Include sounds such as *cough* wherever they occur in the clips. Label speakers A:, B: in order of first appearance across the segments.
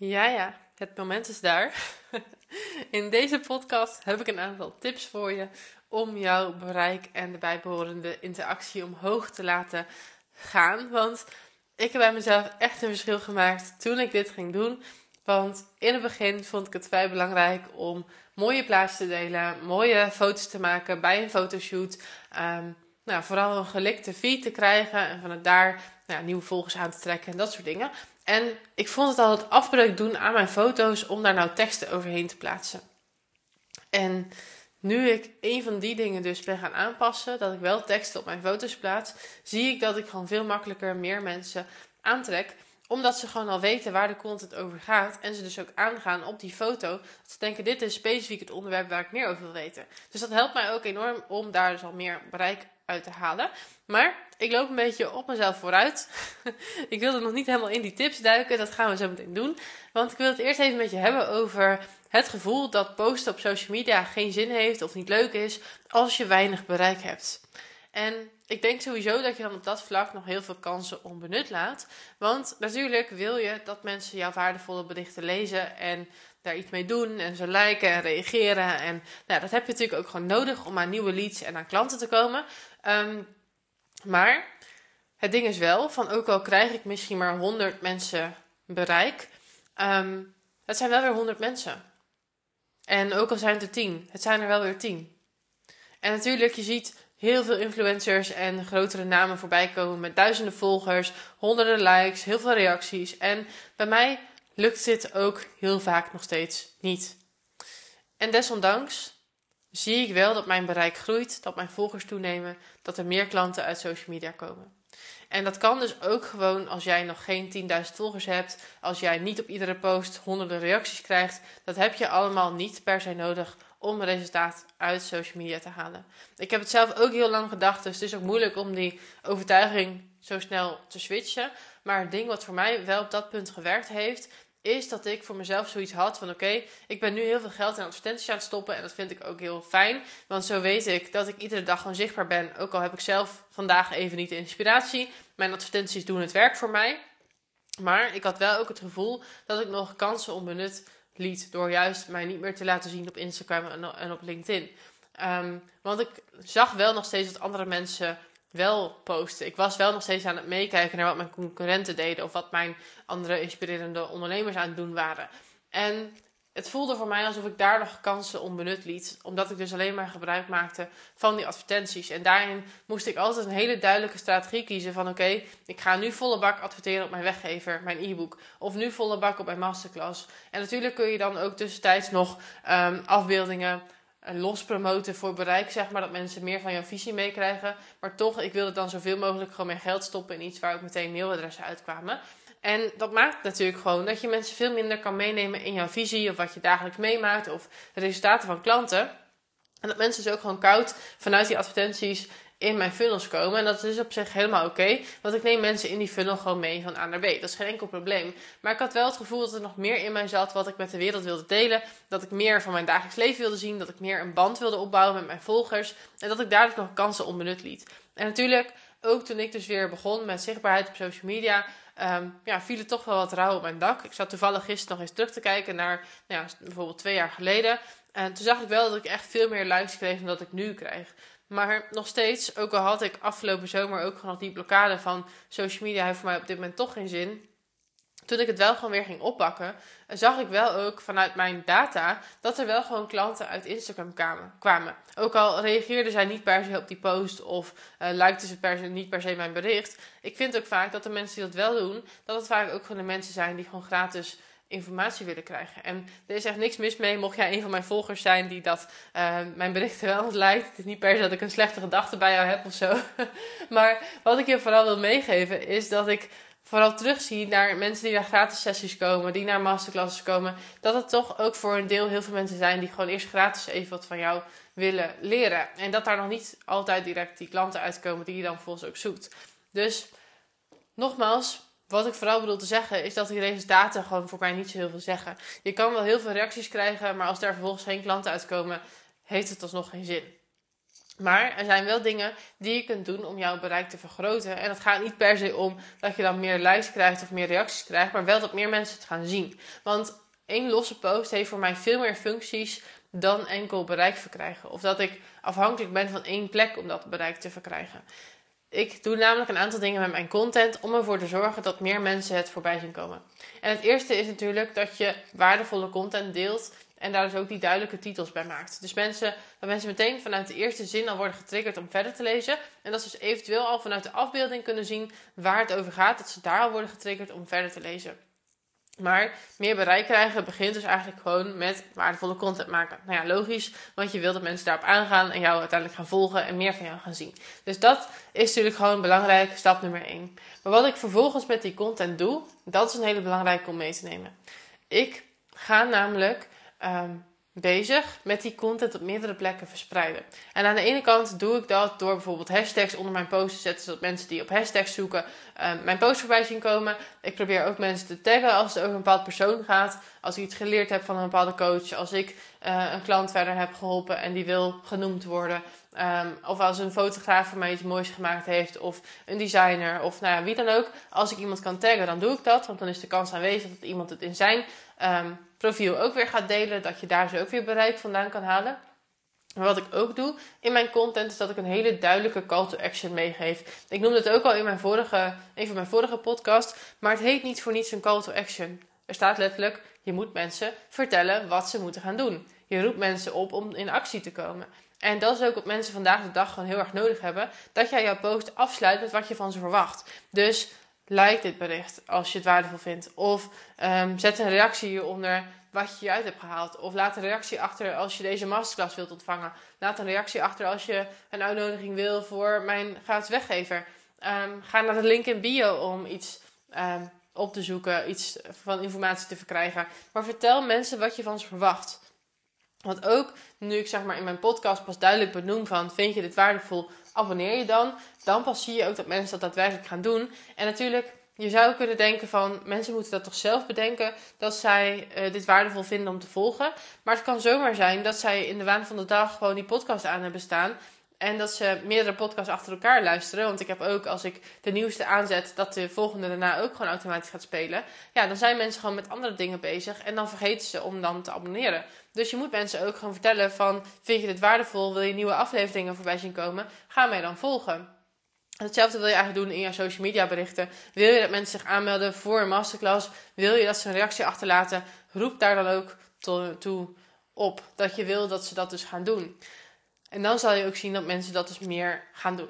A: Ja, ja, het moment is daar. *laughs* In deze podcast heb ik een aantal tips voor je om jouw bereik en de bijbehorende interactie omhoog te laten gaan. Want ik heb bij mezelf echt een verschil gemaakt toen ik dit ging doen. Want in het begin vond ik het vrij belangrijk om mooie plaatsen te delen, mooie foto's te maken bij een fotoshoot. Um, nou, vooral een gelikte feed te krijgen en vanuit daar nou, nieuwe volgers aan te trekken en dat soort dingen. En ik vond het altijd afbreuk doen aan mijn foto's om daar nou teksten overheen te plaatsen. En nu ik een van die dingen dus ben gaan aanpassen, dat ik wel teksten op mijn foto's plaats, zie ik dat ik gewoon veel makkelijker meer mensen aantrek omdat ze gewoon al weten waar de content over gaat. En ze dus ook aangaan op die foto. Dat ze denken, dit is specifiek het onderwerp waar ik meer over wil weten. Dus dat helpt mij ook enorm om daar dus al meer bereik uit te halen. Maar ik loop een beetje op mezelf vooruit. *laughs* ik wilde nog niet helemaal in die tips duiken. Dat gaan we zo meteen doen. Want ik wil het eerst even met je hebben over het gevoel dat posten op social media geen zin heeft of niet leuk is als je weinig bereik hebt. En ik denk sowieso dat je dan op dat vlak nog heel veel kansen onbenut laat. Want natuurlijk wil je dat mensen jouw waardevolle berichten lezen en daar iets mee doen en ze liken en reageren. En nou, dat heb je natuurlijk ook gewoon nodig om aan nieuwe leads en aan klanten te komen. Um, maar het ding is wel, van ook al krijg ik misschien maar 100 mensen bereik, um, het zijn wel weer 100 mensen. En ook al zijn het er 10, het zijn er wel weer 10. En natuurlijk, je ziet heel veel influencers en grotere namen voorbij komen met duizenden volgers, honderden likes, heel veel reacties. En bij mij lukt dit ook heel vaak nog steeds niet. En desondanks zie ik wel dat mijn bereik groeit, dat mijn volgers toenemen, dat er meer klanten uit social media komen. En dat kan dus ook gewoon als jij nog geen 10.000 volgers hebt, als jij niet op iedere post honderden reacties krijgt. Dat heb je allemaal niet per se nodig om resultaat uit social media te halen. Ik heb het zelf ook heel lang gedacht, dus het is ook moeilijk om die overtuiging zo snel te switchen. Maar het ding wat voor mij wel op dat punt gewerkt heeft, is dat ik voor mezelf zoiets had van oké, ik ben nu heel veel geld in advertenties aan het stoppen en dat vind ik ook heel fijn, want zo weet ik dat ik iedere dag gewoon zichtbaar ben, ook al heb ik zelf vandaag even niet de inspiratie. Mijn advertenties doen het werk voor mij. Maar ik had wel ook het gevoel dat ik nog kansen onbenut liet door juist mij niet meer te laten zien op Instagram en, op LinkedIn. Ehm, want ik zag wel nog steeds dat andere mensen wel posten. Ik was wel nog steeds aan het meekijken naar wat mijn concurrenten deden of wat mijn andere inspirerende ondernemers aan het doen waren. En het voelde voor mij alsof ik daar nog kansen onbenut liet, omdat ik dus alleen maar gebruik maakte van die advertenties. En daarin moest ik altijd een hele duidelijke strategie kiezen van oké, ik ga nu volle bak adverteren op mijn weggever, mijn e-book, of nu volle bak op mijn masterclass. En natuurlijk kun je dan ook tussentijds nog um, afbeeldingen los promoten voor bereik, zeg maar, dat mensen meer van jouw visie meekrijgen. Maar toch, ik wilde dan zoveel mogelijk gewoon mijn geld stoppen in iets waar ook meteen mailadressen uitkwamen. En dat maakt natuurlijk gewoon dat je mensen veel minder kan meenemen in jouw visie of wat je dagelijks meemaakt of de resultaten van klanten. En dat mensen dus ook gewoon koud vanuit die advertenties in mijn funnels komen. En dat is op zich helemaal oké. want ik neem mensen in die funnel gewoon mee van A naar B. Dat is geen enkel probleem. Maar ik had wel het gevoel dat er nog meer in mij zat wat ik met de wereld wilde delen. Dat ik meer van mijn dagelijks leven wilde zien. Dat ik meer een band wilde opbouwen met mijn volgers. En dat ik daardoor nog kansen onbenut liet. En natuurlijk, ook toen ik dus weer begon met zichtbaarheid op social media. Um, ja, viel het toch wel wat rauw op mijn dak. Ik zat toevallig gisteren nog eens terug te kijken naar nou ja, bijvoorbeeld twee jaar geleden. En toen zag ik wel dat ik echt veel meer likes kreeg dan dat ik nu krijg. Maar nog steeds, ook al had ik afgelopen zomer ook nog die blokkade van social media heeft voor mij op dit moment toch geen zin. Toen ik het wel gewoon weer ging oppakken, zag ik wel ook vanuit mijn data dat er wel gewoon klanten uit Instagram kwamen. Ook al reageerden zij niet per se op die post of uh, likten ze per se, niet per se mijn bericht. Ik vind ook vaak dat de mensen die dat wel doen, dat het vaak ook gewoon de mensen zijn die gewoon gratis informatie willen krijgen. En er is echt niks mis mee, mocht jij een van mijn volgers zijn die dat uh, mijn berichten wel lijkt. Het is niet per se dat ik een slechte gedachte bij jou heb of zo. *laughs* maar wat ik je vooral wil meegeven is dat ik vooral terugzie naar mensen die naar gratis sessies komen, die naar masterclasses komen. Dat het toch ook voor een deel heel veel mensen zijn die gewoon eerst gratis even wat van jou willen leren. En dat daar nog niet altijd direct die klanten uitkomen die je dan volgens ook zoekt. Dus nogmaals, wat ik vooral bedoel te zeggen is dat die resultaten gewoon voor mij niet zo heel veel zeggen. Je kan wel heel veel reacties krijgen, maar als daar vervolgens geen klanten uitkomen, heeft het alsnog geen zin. Maar er zijn wel dingen die je kunt doen om jouw bereik te vergroten. En het gaat niet per se om dat je dan meer likes krijgt of meer reacties krijgt, maar wel dat meer mensen het gaan zien. Want één losse post heeft voor mij veel meer functies dan enkel bereik verkrijgen. Of dat ik afhankelijk ben van één plek om dat bereik te verkrijgen. Ik doe namelijk een aantal dingen met mijn content om ervoor te zorgen dat meer mensen het voorbij zien komen. En het eerste is natuurlijk dat je waardevolle content deelt en daar dus ook die duidelijke titels bij maakt. Dus mensen, dat mensen meteen vanuit de eerste zin al worden getriggerd om verder te lezen. En dat ze dus eventueel al vanuit de afbeelding kunnen zien waar het over gaat. Dat ze daar al worden getriggerd om verder te lezen. Maar meer bereik krijgen begint dus eigenlijk gewoon met waardevolle content maken. Nou ja, logisch, want je wilt dat mensen daarop aangaan en jou uiteindelijk gaan volgen en meer van jou gaan zien. Dus dat is natuurlijk gewoon belangrijk, stap nummer 1. Maar wat ik vervolgens met die content doe, dat is een hele belangrijke om mee te nemen. Ik ga namelijk Ehm, bezig met die content op meerdere plekken verspreiden. En aan de ene kant doe ik dat door bijvoorbeeld hashtags onder mijn post te zetten, zodat mensen die op hashtags zoeken um, mijn post voorbij zien komen. Ik probeer ook mensen te taggen als het over een bepaald persoon gaat. Als ik iets geleerd heb van een bepaalde coach, als ik uh, een klant verder heb geholpen en die wil genoemd worden. Um, of als een fotograaf voor mij iets moois gemaakt heeft, of een designer, of nou ja, wie dan ook. Als ik iemand kan taggen, dan doe ik dat, want dan is de kans aanwezig dat iemand het in zijn um, profiel ook weer gaat delen, dat je daar zo ook weer bereik vandaan kan halen. Maar wat ik ook doe in mijn content is dat ik een hele duidelijke call to action meegeef. Ik noemde het ook al in mijn vorige, een van mijn vorige podcast, maar het heet niet voor niets een call to action. Er staat letterlijk, je moet mensen vertellen wat ze moeten gaan doen. Je roept mensen op om in actie te komen. En dat is ook wat mensen vandaag de dag gewoon heel erg nodig hebben. Dat jij jouw post afsluit met wat je van ze verwacht. Dus like dit bericht als je het waardevol vindt. Of um, zet een reactie hieronder wat je hieruit hebt gehaald. Of laat een reactie achter als je deze masterclass wilt ontvangen. Laat een reactie achter als je een uitnodiging wil voor mijn gratis weggever. Um, ga naar de link in bio om iets um, op te zoeken, iets van informatie te verkrijgen. Maar vertel mensen wat je van ze verwacht. Want ook nu ik zeg maar in mijn podcast pas duidelijk benoem van vind je dit waardevol, abonneer je dan. Dan pas zie je ook dat mensen dat daadwerkelijk gaan doen. En natuurlijk, je zou kunnen denken van mensen moeten dat toch zelf bedenken dat zij uh, dit waardevol vinden om te volgen. Maar het kan zomaar zijn dat zij in de waan van de dag gewoon die podcast aan hebben staan. En dat ze meerdere podcasts achter elkaar luisteren. Want ik heb ook, als ik de nieuwste aanzet, dat de volgende daarna ook gewoon automatisch gaat spelen. Ja, dan zijn mensen gewoon met andere dingen bezig. En dan vergeten ze om dan te abonneren. Dus je moet mensen ook gewoon vertellen van, vind je dit waardevol? Wil je nieuwe afleveringen voorbij zien komen? Ga mij dan volgen. Hetzelfde wil je eigenlijk doen in je social media berichten. Wil je dat mensen zich aanmelden voor een masterclass? Wil je dat ze een reactie achterlaten? Roep daar dan ook toe op dat je wil dat ze dat dus gaan doen. En dan zal je ook zien dat mensen dat dus meer gaan doen.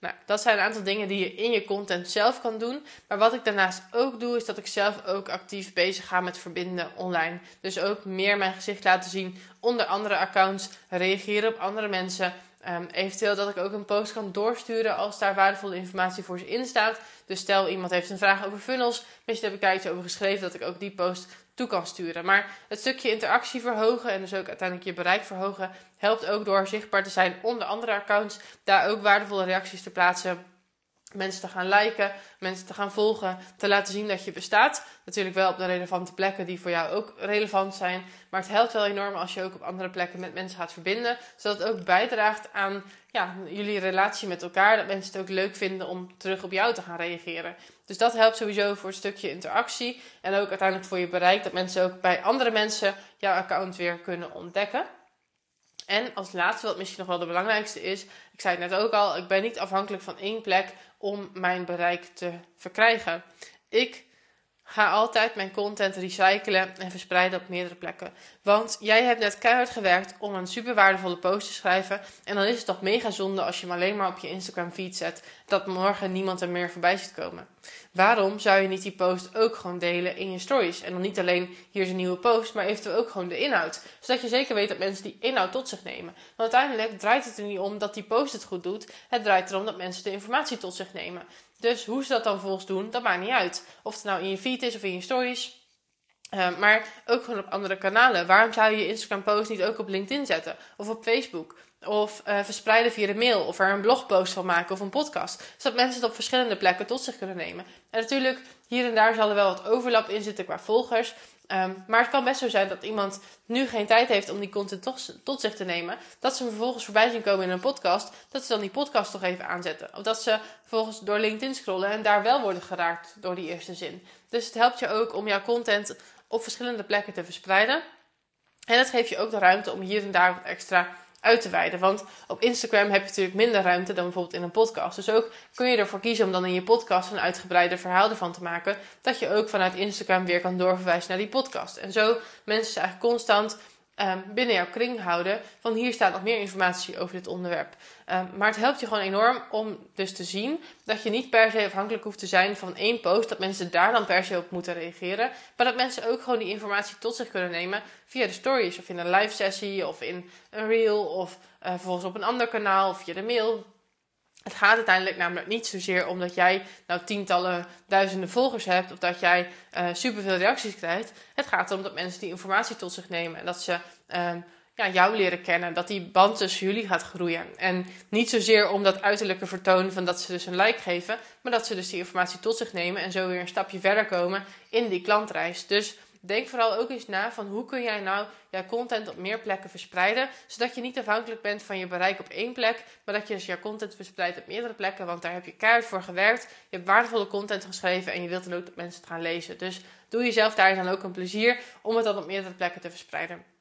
A: Nou, dat zijn een aantal dingen die je in je content zelf kan doen. Maar wat ik daarnaast ook doe, is dat ik zelf ook actief bezig ga met verbinden online. Dus ook meer mijn gezicht laten zien onder andere accounts, reageren op andere mensen. Um, eventueel dat ik ook een post kan doorsturen als daar waardevolle informatie voor ze in staat. Dus stel iemand heeft een vraag over funnels, misschien heb ik daar iets over geschreven, dat ik ook die post toe kan sturen. Maar het stukje interactie verhogen en dus ook uiteindelijk je bereik verhogen, helpt ook door zichtbaar te zijn onder andere accounts, daar ook waardevolle reacties te plaatsen mensen te gaan liken, mensen te gaan volgen, te laten zien dat je bestaat. Natuurlijk wel op de relevante plekken die voor jou ook relevant zijn. Maar het helpt wel enorm als je ook op andere plekken met mensen gaat verbinden. Zodat het ook bijdraagt aan ja, jullie relatie met elkaar. Dat mensen het ook leuk vinden om terug op jou te gaan reageren. Dus dat helpt sowieso voor een stukje interactie. En ook uiteindelijk voor je bereik. Dat mensen ook bij andere mensen jouw account weer kunnen ontdekken. En als laatste, wat misschien nog wel de belangrijkste is, ik zei het net ook al, ik ben niet afhankelijk van één plek om mijn bereik te verkrijgen. Ik ga altijd mijn content recyclen en verspreiden op meerdere plekken. Want jij hebt net keihard gewerkt om een super waardevolle post te schrijven. En dan is het toch mega zonde als je hem alleen maar op je Instagram feed zet. Dat morgen niemand er meer voorbij ziet komen. Waarom zou je niet die post ook gewoon delen in je stories? En dan niet alleen hier is een nieuwe post, maar eventueel ook gewoon de inhoud. Zodat je zeker weet dat mensen die inhoud tot zich nemen. Want uiteindelijk draait het er niet om dat die post het goed doet. Het draait erom dat mensen de informatie tot zich nemen. Dus hoe ze dat dan volgens doen, dat maakt niet uit. Of het nou in je feed is of in je stories. Uh, maar ook gewoon op andere kanalen. Waarom zou je je Instagram post niet ook op LinkedIn zetten? Of op Facebook? Of uh, verspreiden via de mail. Of er een blogpost van maken of een podcast. Zodat mensen het op verschillende plekken tot zich kunnen nemen. En natuurlijk, hier en daar zal er wel wat overlap in zitten qua volgers. Um, maar het kan best zo zijn dat iemand nu geen tijd heeft om die content tot, tot, zich te nemen. Dat ze vervolgens voorbij zien komen in een podcast. Dat ze dan die podcast toch even aanzetten. Of dat ze vervolgens door LinkedIn scrollen en daar wel worden geraakt door die eerste zin. Dus het helpt je ook om jouw content op verschillende plekken te verspreiden. En het geeft je ook de ruimte om hier en daar wat extra uit te wijden. Want op Instagram heb je natuurlijk minder ruimte dan bijvoorbeeld in een podcast. Dus ook kun je ervoor kiezen om dan in je podcast een uitgebreide verhaal ervan te maken. Dat je ook vanuit Instagram weer kan doorverwijzen naar die podcast. En zo mensen eigenlijk constant um, binnen jouw kring houden. Van hier staat nog meer informatie over dit onderwerp. Um, maar het helpt je gewoon enorm om dus te zien dat je niet per se afhankelijk hoeft te zijn van één post. Dat mensen daar dan per se op moeten reageren. Maar dat mensen ook gewoon die informatie tot zich kunnen nemen via de stories. Of in een live sessie of in een reel. Of uh, vervolgens op een ander kanaal of via de mail. Het gaat uiteindelijk namelijk niet zozeer om dat jij nou tientallen, duizenden volgers hebt of dat jij uh, superveel reacties krijgt. Het gaat erom dat mensen die informatie tot zich nemen en dat ze uh, ja, jou leren kennen. Dat die band tussen jullie gaat groeien. En niet zozeer om dat uiterlijke vertoon van dat ze dus een like geven, maar dat ze dus die informatie tot zich nemen en zo weer een stapje verder komen in die klantreis. Dus denk vooral ook eens na van hoe kun jij nou jouw content op meer plekken verspreiden, zodat je niet afhankelijk bent van je bereik op één plek, maar dat je dus jouw content verspreidt op meerdere plekken, want daar heb je keihard voor gewerkt, je hebt waardevolle content geschreven en je wilt dan ook dat mensen het gaan lezen. Dus doe jezelf daar dan ook een plezier om het dan op meerdere plekken te verspreiden.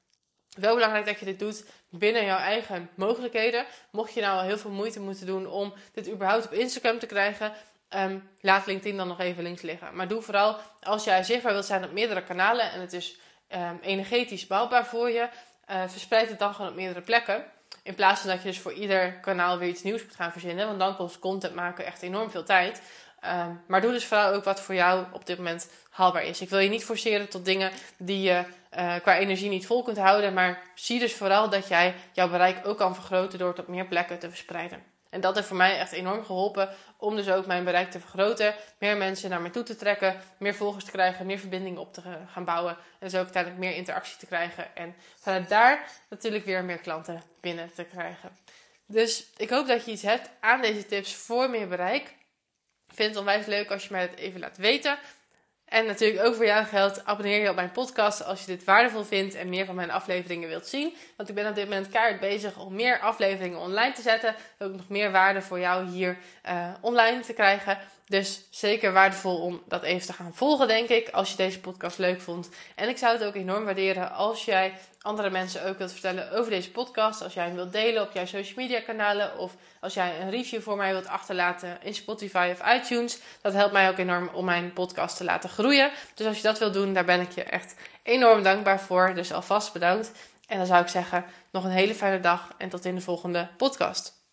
A: Wel belangrijk dat je dit doet binnen jouw eigen mogelijkheden. Mocht je nou al heel veel moeite moeten doen om dit überhaupt op Instagram te krijgen, Um, laat LinkedIn dan nog even links liggen. Maar doe vooral als jij zichtbaar wilt zijn op meerdere kanalen en het is um, energetisch bouwbaar voor je, uh, verspreid het dan gewoon op meerdere plekken. In plaats van dat je dus voor ieder kanaal weer iets nieuws moet gaan verzinnen. Want dan kost content maken echt enorm veel tijd. Um, maar doe dus vooral ook wat voor jou op dit moment haalbaar is. Ik wil je niet forceren tot dingen die je uh, qua energie niet vol kunt houden. Maar zie dus vooral dat jij jouw bereik ook kan vergroten door het op meer plekken te verspreiden. En dat heeft voor mij echt enorm geholpen om dus ook mijn bereik te vergroten. Meer mensen naar me toe te trekken, meer volgers te krijgen, meer verbindingen op te gaan bouwen. En zo ook uiteindelijk meer interactie te krijgen. En vanuit daar natuurlijk weer meer klanten binnen te krijgen. Dus ik hoop dat je iets hebt aan deze tips voor meer bereik. Ik vind het onwijs leuk als je mij het even laat weten. En natuurlijk ook voor jou geldt, abonneer je op mijn podcast als je dit waardevol vindt en meer van mijn afleveringen wilt zien. Want ik ben op dit moment keihard bezig om meer afleveringen online te zetten. Ook nog meer waarde voor jou hier uh, online te krijgen. Dus zeker waardevol om dat even te gaan volgen, denk ik, als je deze podcast leuk vond. En ik zou het ook enorm waarderen als jij andere mensen ook wilt vertellen over deze podcast. Als jij hem wilt delen op jouw social media kanalen. Of als jij een review voor mij wilt achterlaten in Spotify of iTunes. Dat helpt mij ook enorm om mijn podcast te laten groeien. Dus als je dat wilt doen, daar ben ik je echt enorm dankbaar voor. Dus alvast bedankt. En dan zou ik zeggen, nog een hele fijne dag en tot in de volgende podcast.